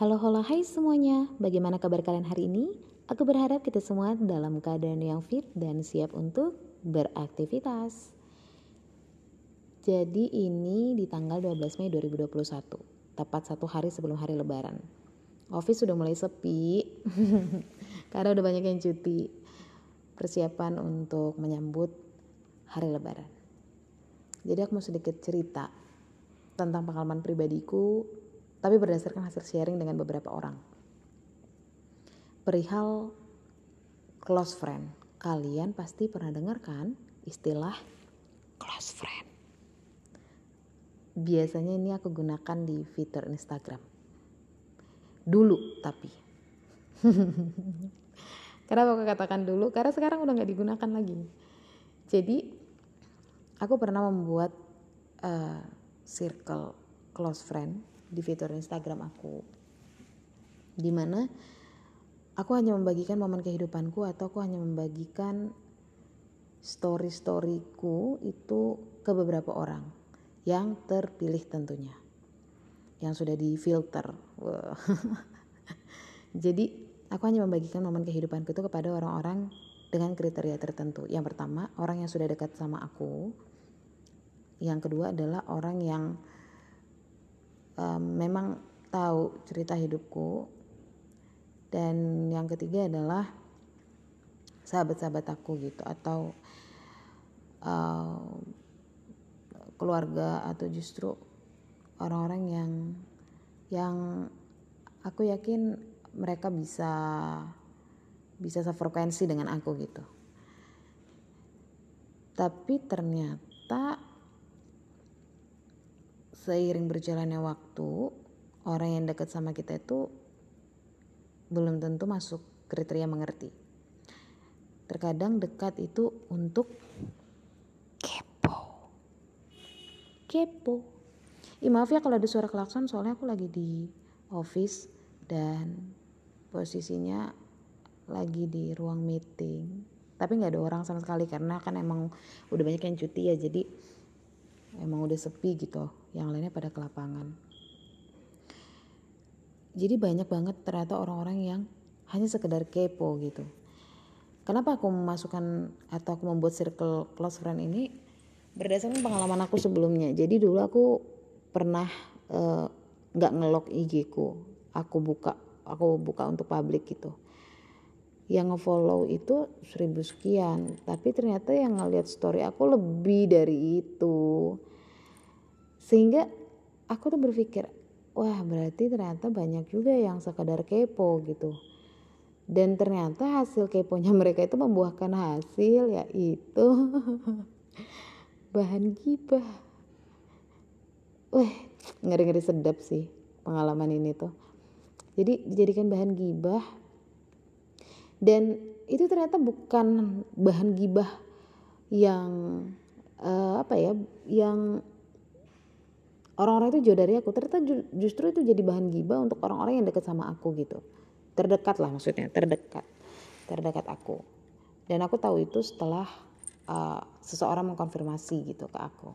Halo halo hai semuanya, bagaimana kabar kalian hari ini? Aku berharap kita semua dalam keadaan yang fit dan siap untuk beraktivitas. Jadi ini di tanggal 12 Mei 2021, tepat satu hari sebelum hari lebaran. Office sudah mulai sepi, karena udah banyak yang cuti. Persiapan untuk menyambut hari lebaran. Jadi aku mau sedikit cerita tentang pengalaman pribadiku tapi berdasarkan hasil sharing dengan beberapa orang. Perihal close friend, kalian pasti pernah dengar kan istilah close friend. Biasanya ini aku gunakan di fitur Instagram. Dulu tapi. Kenapa aku katakan dulu? Karena sekarang udah nggak digunakan lagi. Jadi aku pernah membuat uh, circle close friend di fitur Instagram aku. Di mana aku hanya membagikan momen kehidupanku atau aku hanya membagikan story-storyku itu ke beberapa orang yang terpilih tentunya. Yang sudah difilter. Wow. jadi aku hanya membagikan momen kehidupanku itu kepada orang-orang dengan kriteria tertentu. Yang pertama orang yang sudah dekat sama aku. Yang kedua adalah orang yang um, memang tahu cerita hidupku. Dan yang ketiga adalah sahabat-sahabat aku gitu atau uh, keluarga atau justru orang-orang yang yang aku yakin mereka bisa bisa sefrekuensi dengan aku gitu. Tapi ternyata seiring berjalannya waktu orang yang dekat sama kita itu belum tentu masuk kriteria mengerti. Terkadang dekat itu untuk kepo. Kepo. Ih, maaf ya kalau ada suara klakson soalnya aku lagi di office dan posisinya lagi di ruang meeting. Tapi nggak ada orang sama sekali karena kan emang udah banyak yang cuti ya jadi emang udah sepi gitu yang lainnya pada ke lapangan. Jadi banyak banget ternyata orang-orang yang hanya sekedar kepo gitu. Kenapa aku memasukkan atau aku membuat circle close friend ini? Berdasarkan pengalaman aku sebelumnya. Jadi dulu aku pernah eh, nggak uh, ngelok IG ku. Aku buka aku buka untuk publik gitu. Yang ngefollow itu seribu sekian. Tapi ternyata yang ngeliat story aku lebih dari itu sehingga aku tuh berpikir wah berarti ternyata banyak juga yang sekadar kepo gitu. Dan ternyata hasil keponya mereka itu membuahkan hasil yaitu bahan gibah. Wah ngeri-ngeri sedap sih pengalaman ini tuh. Jadi dijadikan bahan gibah. Dan itu ternyata bukan bahan gibah yang uh, apa ya yang orang-orang itu jauh dari aku. Ternyata justru itu jadi bahan gibah untuk orang-orang yang dekat sama aku gitu. Terdekat lah maksudnya terdekat. Terdekat aku. Dan aku tahu itu setelah uh, seseorang mengkonfirmasi gitu ke aku.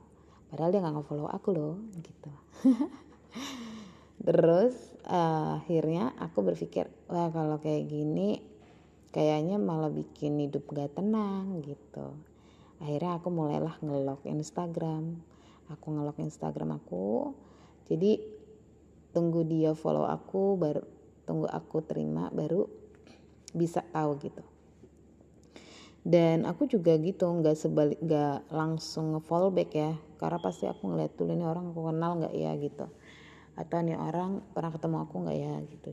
Padahal dia nggak nge-follow aku loh gitu. Terus uh, akhirnya aku berpikir wah kalau kayak gini kayaknya malah bikin hidup gak tenang gitu. Akhirnya aku mulailah ngelok Instagram aku ngelok Instagram aku. Jadi tunggu dia follow aku baru tunggu aku terima baru bisa tahu gitu. Dan aku juga gitu nggak sebalik nggak langsung nge-follow back ya. Karena pasti aku ngeliat dulu ini orang aku kenal nggak ya? gitu. Atau nih orang pernah ketemu aku nggak ya? gitu.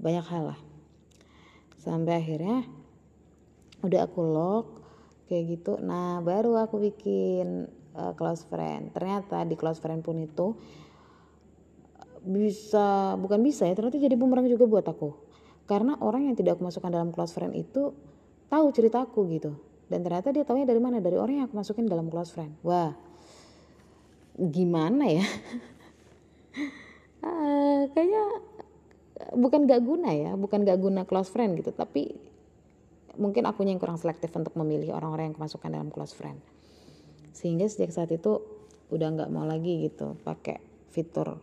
Banyak hal lah. Sampai akhirnya udah aku lock kayak gitu. Nah baru aku bikin uh, close friend. Ternyata di close friend pun itu bisa bukan bisa ya ternyata jadi bumerang juga buat aku. Karena orang yang tidak aku masukkan dalam close friend itu tahu ceritaku gitu. Dan ternyata dia tahunya dari mana? Dari orang yang aku masukin dalam close friend. Wah gimana ya? Uh, kayaknya bukan gak guna ya bukan gak guna close friend gitu. Tapi mungkin akunya yang kurang selektif untuk memilih orang-orang yang aku masukkan dalam close friend sehingga sejak saat itu udah nggak mau lagi gitu pakai fitur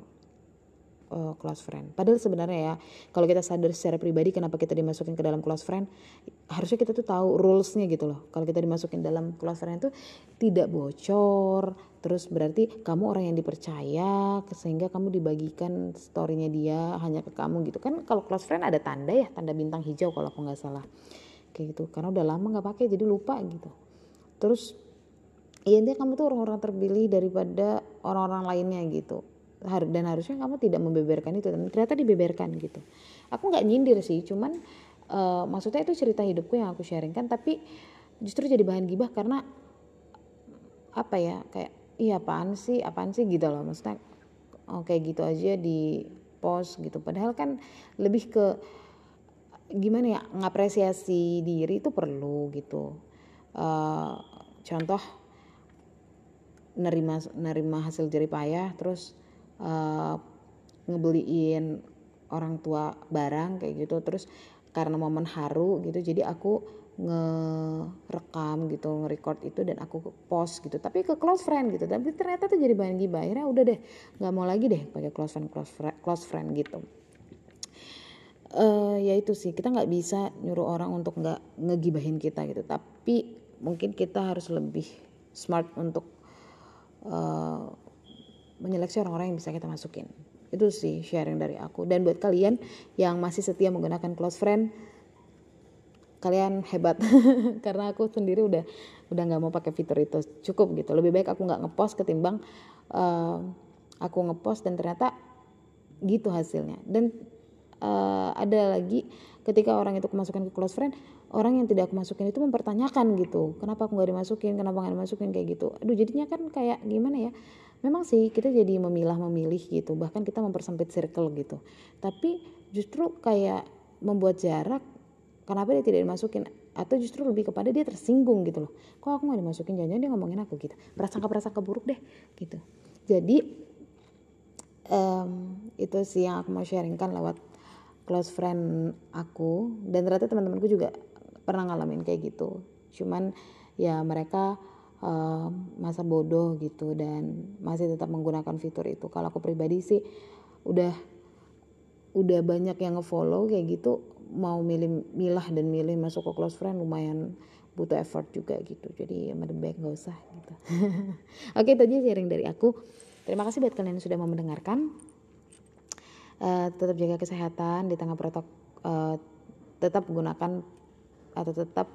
uh, close friend. Padahal sebenarnya ya, kalau kita sadar secara pribadi kenapa kita dimasukin ke dalam close friend, harusnya kita tuh tahu rulesnya gitu loh. Kalau kita dimasukin dalam close friend itu tidak bocor, terus berarti kamu orang yang dipercaya, sehingga kamu dibagikan storynya dia hanya ke kamu gitu kan. Kalau close friend ada tanda ya, tanda bintang hijau kalau aku nggak salah, kayak gitu. Karena udah lama nggak pakai jadi lupa gitu. Terus ya intinya kamu tuh orang-orang terpilih daripada orang-orang lainnya gitu. Dan harusnya kamu tidak membeberkan itu dan ternyata dibeberkan gitu. Aku nggak nyindir sih cuman uh, maksudnya itu cerita hidupku yang aku sharingkan tapi justru jadi bahan gibah karena apa ya kayak iya apaan sih apaan sih? gitu loh. Maksudnya oh, gitu aja di post gitu. Padahal kan lebih ke gimana ya ngapresiasi diri itu perlu gitu. Uh, contoh nerima nerima hasil jerih payah terus uh, ngebeliin orang tua barang kayak gitu terus karena momen haru gitu jadi aku ngerekam gitu nge-record itu dan aku post gitu. Tapi ke close friend gitu tapi ternyata tuh jadi bahan gibah akhirnya udah deh nggak mau lagi deh pakai close friend close friend, close friend gitu. Uh, ya itu sih kita nggak bisa nyuruh orang untuk nggak ngegibahin kita gitu tapi mungkin kita harus lebih smart untuk uh, menyeleksi orang-orang yang bisa kita masukin. Itu sih sharing dari aku. Dan buat kalian yang masih setia menggunakan close friend kalian hebat. Karena aku sendiri udah udah nggak mau pakai fitur itu. Cukup gitu. Lebih baik aku nggak ngepost ketimbang uh, aku ngepost dan ternyata gitu hasilnya. Dan uh, ada lagi ketika orang itu kemasukan ke close friend orang yang tidak aku masukin itu mempertanyakan gitu kenapa aku nggak dimasukin kenapa nggak dimasukin kayak gitu. Aduh jadinya kan kayak gimana ya memang sih kita jadi memilah memilih gitu bahkan kita mempersempit circle gitu. Tapi justru kayak membuat jarak kenapa dia tidak dimasukin atau justru lebih kepada dia tersinggung gitu loh. Kok aku nggak dimasukin? Jangan-jangan dia ngomongin aku gitu. Prasangka prasangka buruk deh gitu. Jadi um, itu sih yang aku mau sharingkan lewat close friend aku dan ternyata teman-temanku juga pernah ngalamin kayak gitu. Cuman ya mereka uh, masa bodoh gitu dan masih tetap menggunakan fitur itu. Kalau aku pribadi sih udah udah banyak yang ngefollow kayak gitu mau milih milah dan milih masuk ke close friend lumayan butuh effort juga gitu. Jadi ya lebih baik nggak usah gitu. Oke itu aja sharing dari aku. Terima kasih buat kalian yang sudah mau mendengarkan. Uh, tetap jaga kesehatan di tengah protokol uh, tetap gunakan atau tetap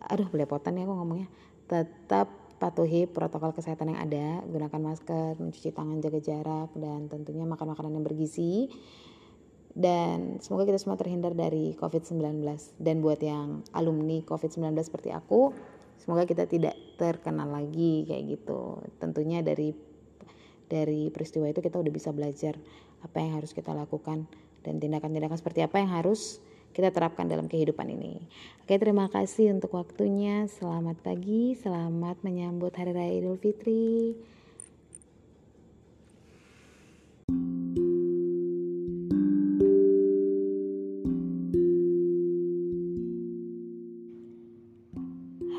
aduh belepotan ya aku ngomongnya. Tetap patuhi protokol kesehatan yang ada. Gunakan masker mencuci tangan jaga jarak dan tentunya makan makanan yang bergizi. Dan semoga kita semua terhindar dari COVID-19 dan buat yang alumni COVID-19 seperti aku semoga kita tidak terkenal lagi kayak gitu. Tentunya dari dari peristiwa itu kita udah bisa belajar apa yang harus kita lakukan. Dan tindakan-tindakan seperti apa yang harus kita terapkan dalam kehidupan ini. Oke, terima kasih untuk waktunya. Selamat pagi, selamat menyambut Hari Raya Idul Fitri.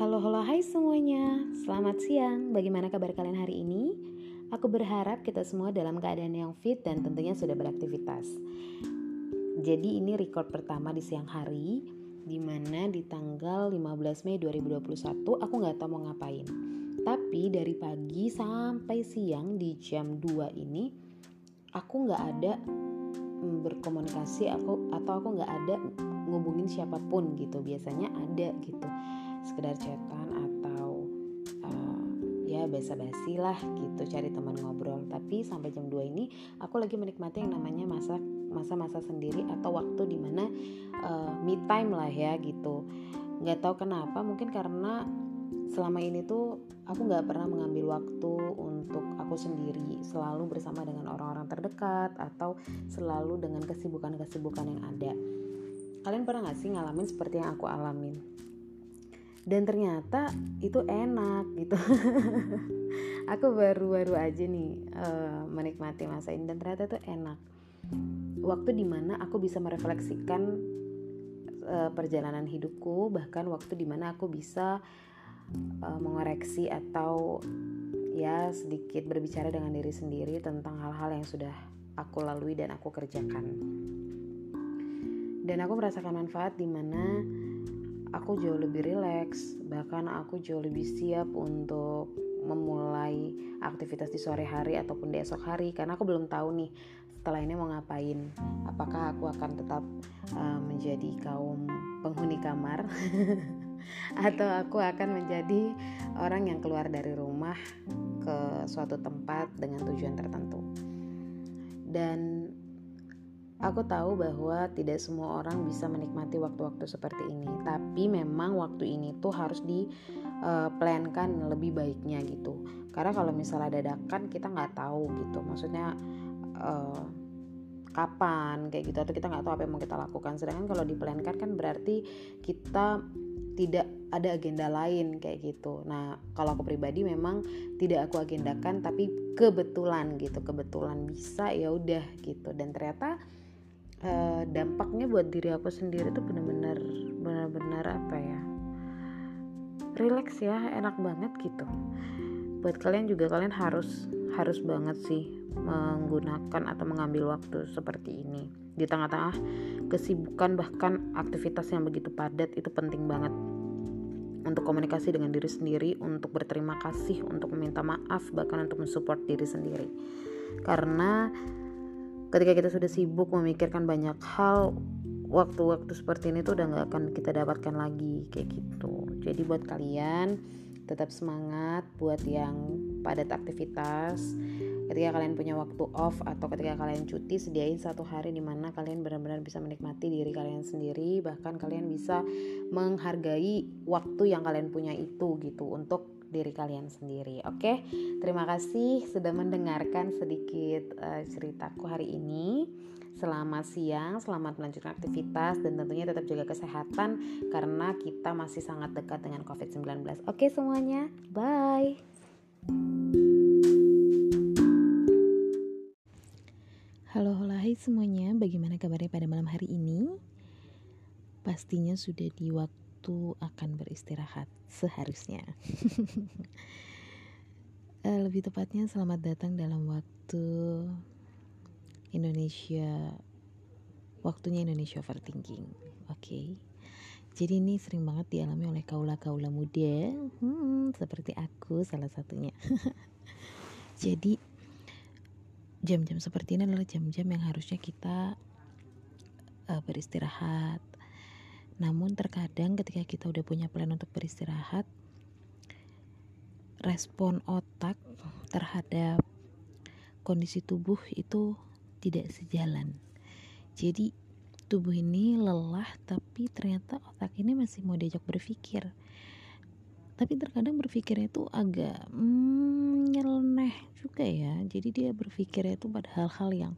Halo, halo, hai semuanya. Selamat siang. Bagaimana kabar kalian hari ini? Aku berharap kita semua dalam keadaan yang fit dan tentunya sudah beraktivitas. Jadi ini record pertama di siang hari Di mana di tanggal 15 Mei 2021 aku nggak tahu mau ngapain. Tapi dari pagi sampai siang di jam 2 ini Aku nggak ada mm, berkomunikasi aku atau aku nggak ada ngubungin siapa pun gitu. Biasanya ada gitu. Sekedar chatan atau uh, ya basa-basi lah gitu cari teman ngobrol. Tapi sampai jam 2 ini aku lagi menikmati yang namanya masak masa-masa sendiri atau waktu di mana uh, me time lah ya gitu. Nggak tahu kenapa mungkin karena selama ini tuh aku nggak pernah mengambil waktu untuk aku sendiri selalu bersama dengan orang-orang terdekat atau selalu dengan kesibukan-kesibukan yang ada. Kalian pernah nggak sih ngalamin seperti yang aku alamin? Dan ternyata itu enak gitu. Aku baru-baru aja nih uh, menikmati masa ini dan ternyata itu enak waktu di mana aku bisa merefleksikan uh, perjalanan hidupku bahkan waktu di mana aku bisa uh, mengoreksi atau ya sedikit berbicara dengan diri sendiri tentang hal-hal yang sudah aku lalui dan aku kerjakan. Dan aku merasakan manfaat di mana aku jauh lebih rileks bahkan aku jauh lebih siap untuk memulai aktivitas di sore hari ataupun di esok hari karena aku belum tahu nih setelah ini mau ngapain? Apakah aku akan tetap uh, menjadi kaum penghuni kamar? Atau aku akan menjadi orang yang keluar dari rumah ke suatu tempat dengan tujuan tertentu? Dan aku tahu bahwa tidak semua orang bisa menikmati waktu-waktu seperti ini. Tapi memang waktu ini tuh harus di uh, plankan lebih baiknya gitu. Karena kalau misalnya dadakan kita nggak tahu gitu. Maksudnya uh, kapan kayak gitu atau kita nggak tahu apa yang mau kita lakukan sedangkan kalau diplankan kan berarti kita tidak ada agenda lain kayak gitu. Nah, kalau aku pribadi memang tidak aku agendakan tapi kebetulan gitu, kebetulan bisa ya udah gitu. Dan ternyata uh, dampaknya buat diri aku sendiri tuh benar-benar benar-benar apa ya? Relax ya, enak banget gitu. Buat kalian juga kalian harus harus banget sih menggunakan atau mengambil waktu seperti ini. Di tengah-tengah kesibukan bahkan aktivitas yang begitu padat itu penting banget. Untuk komunikasi dengan diri sendiri untuk berterima kasih untuk meminta maaf bahkan untuk mensupport diri sendiri. Karena ketika kita sudah sibuk memikirkan banyak hal waktu-waktu seperti ini tuh udah nggak akan kita dapatkan lagi kayak gitu. Jadi buat kalian tetap semangat buat yang padat aktivitas ketika kalian punya waktu off atau ketika kalian cuti sediain satu hari di mana kalian benar-benar bisa menikmati diri kalian sendiri bahkan kalian bisa menghargai waktu yang kalian punya itu gitu untuk diri kalian sendiri. Oke, terima kasih sudah mendengarkan sedikit uh, ceritaku hari ini. Selamat siang, selamat melanjutkan aktivitas dan tentunya tetap jaga kesehatan karena kita masih sangat dekat dengan COVID-19. Oke semuanya, bye. Halo, halo, hai semuanya. Bagaimana kabarnya pada malam hari ini? Pastinya sudah di waktu akan beristirahat seharusnya. Eh, lebih tepatnya selamat datang dalam waktu Indonesia waktunya Indonesia overthinking. Oke. Okay? Jadi ini sering banget dialami oleh kaula-kaula muda, hmm, seperti aku salah satunya. Jadi jam-jam seperti ini adalah jam-jam yang harusnya kita uh, beristirahat. Namun terkadang ketika kita udah punya plan untuk beristirahat, respon otak terhadap kondisi tubuh itu tidak sejalan. Jadi tubuh ini lelah tapi ternyata otak ini masih mau diajak berpikir tapi terkadang berpikirnya itu agak hmm, nyeleneh juga ya. Jadi dia berpikirnya itu pada hal-hal yang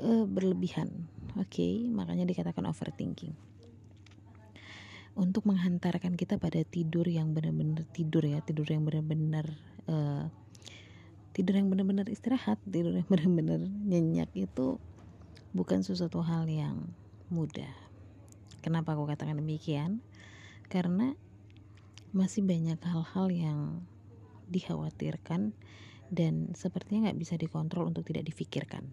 uh, berlebihan. Oke okay? makanya dikatakan overthinking. Untuk menghantarkan kita pada tidur yang benar-benar tidur ya tidur yang benar-benar uh, tidur yang benar-benar istirahat tidur yang benar-benar nyenyak itu bukan sesuatu hal yang mudah. Kenapa aku katakan demikian? Karena masih banyak hal-hal yang dikhawatirkan dan sepertinya nggak bisa dikontrol untuk tidak difikirkan.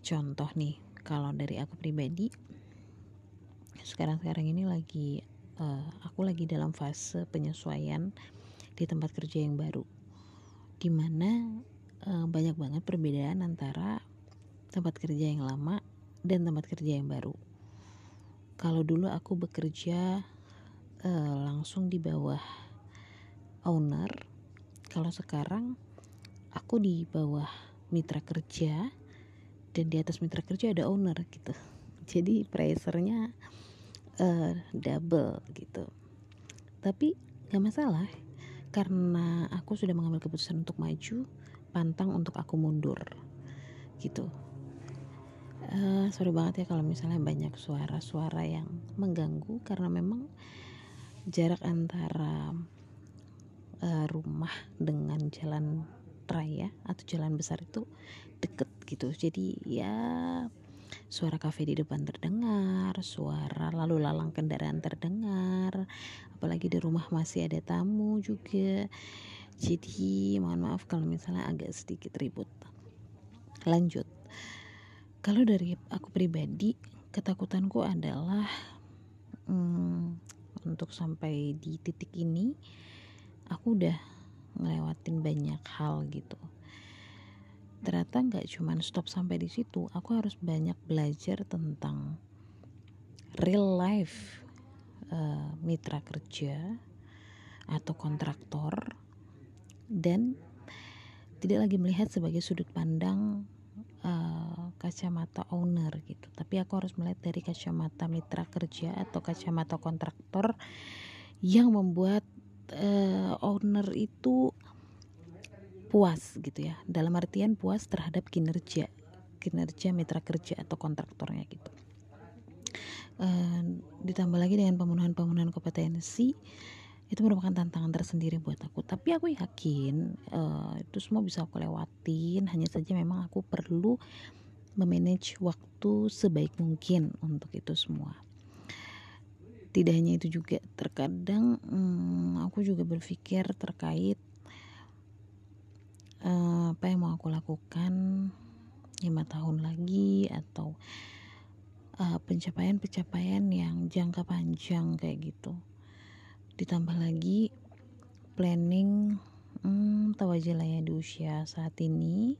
Contoh nih, kalau dari aku pribadi, sekarang-sekarang ini lagi uh, aku lagi dalam fase penyesuaian di tempat kerja yang baru, di mana uh, banyak banget perbedaan antara tempat kerja yang lama dan tempat kerja yang baru. Kalau dulu aku bekerja uh, langsung di bawah owner. Kalau sekarang aku di bawah mitra kerja dan di atas mitra kerja ada owner gitu. Jadi pressernya uh, double gitu. Tapi gak masalah karena aku sudah mengambil keputusan untuk maju pantang untuk aku mundur gitu. Uh, sorry banget ya kalau misalnya banyak suara-suara yang mengganggu karena memang jarak antara uh, rumah dengan jalan raya atau jalan besar itu deket gitu. Jadi ya suara kafe di depan terdengar suara lalu lalang kendaraan terdengar apalagi di rumah masih ada tamu juga. Jadi mohon maaf kalau misalnya agak sedikit ribut. Lanjut. Kalau dari aku pribadi ketakutanku adalah hmm, untuk sampai di titik ini aku udah ngelewatin banyak hal gitu. Ternyata nggak cuman stop sampai di situ aku harus banyak belajar tentang real life uh, mitra kerja atau kontraktor dan tidak lagi melihat sebagai sudut pandang uh, kacamata owner gitu. Tapi aku harus melihat dari kacamata mitra kerja atau kacamata kontraktor yang membuat uh, owner itu puas gitu ya. Dalam artian puas terhadap kinerja kinerja mitra kerja atau kontraktornya gitu. Uh, ditambah lagi dengan pemenuhan-pemenuhan kompetensi itu merupakan tantangan tersendiri buat aku. Tapi aku yakin uh, itu semua bisa aku lewatin. Hanya saja memang aku perlu memanage waktu sebaik mungkin untuk itu semua. Tidak hanya itu juga terkadang hmm, aku juga berpikir terkait uh, apa yang mau aku lakukan lima tahun lagi atau eh, pencapaian-pencapaian uh, yang jangka panjang kayak gitu ditambah lagi planning hmm, tawajilah ya di usia saat ini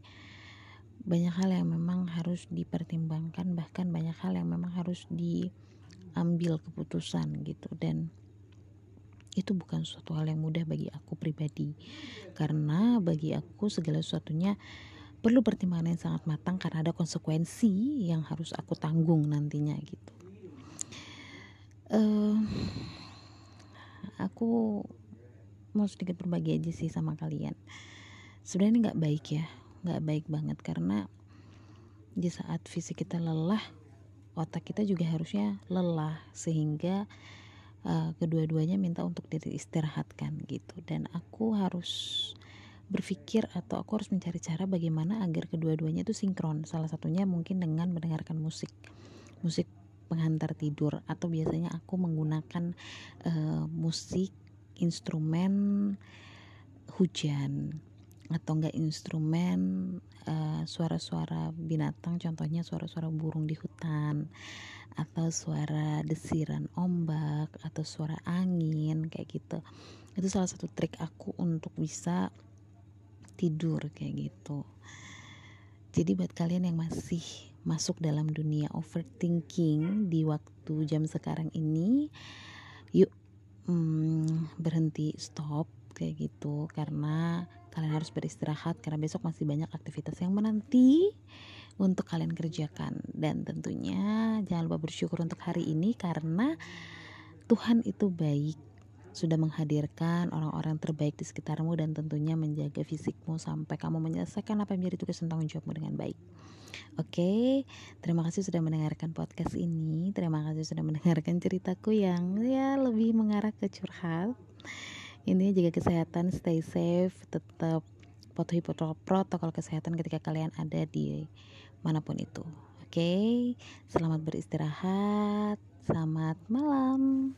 banyak hal yang memang harus dipertimbangkan bahkan banyak hal yang memang harus diambil keputusan gitu. Dan itu bukan suatu hal yang mudah bagi aku pribadi karena bagi aku segala sesuatunya perlu pertimbangan yang sangat matang karena ada konsekuensi yang harus aku tanggung nantinya gitu. Uh, aku mau sedikit berbagi aja sih sama kalian. Sebenarnya nggak baik ya nggak baik banget karena di saat fisik kita lelah otak kita juga harusnya lelah sehingga uh, kedua-duanya minta untuk diri istirahatkan gitu. Dan aku harus berpikir atau aku harus mencari cara bagaimana agar kedua-duanya itu sinkron. Salah satunya mungkin dengan mendengarkan musik. Musik penghantar tidur atau biasanya aku menggunakan uh, musik instrumen hujan atau enggak instrumen uh, suara-suara binatang contohnya suara-suara burung di hutan atau suara desiran ombak atau suara angin kayak gitu. Itu salah satu trik aku untuk bisa tidur kayak gitu. Jadi buat kalian yang masih masuk dalam dunia overthinking di waktu jam sekarang ini. Yuk hmm, berhenti stop kayak gitu. Karena kalian harus beristirahat karena besok masih banyak aktivitas yang menanti untuk kalian kerjakan. Dan tentunya jangan lupa bersyukur untuk hari ini karena Tuhan itu baik sudah menghadirkan orang-orang terbaik di sekitarmu dan tentunya menjaga fisikmu sampai kamu menyelesaikan apa yang menjadi tugas dan tanggung jawabmu dengan baik. Oke, terima kasih sudah mendengarkan podcast ini. Terima kasih sudah mendengarkan ceritaku yang ya lebih mengarah ke curhat. Ini jaga kesehatan, stay safe, tetap patuhi protokol kesehatan ketika kalian ada di mana pun itu. Oke, selamat beristirahat. Selamat malam.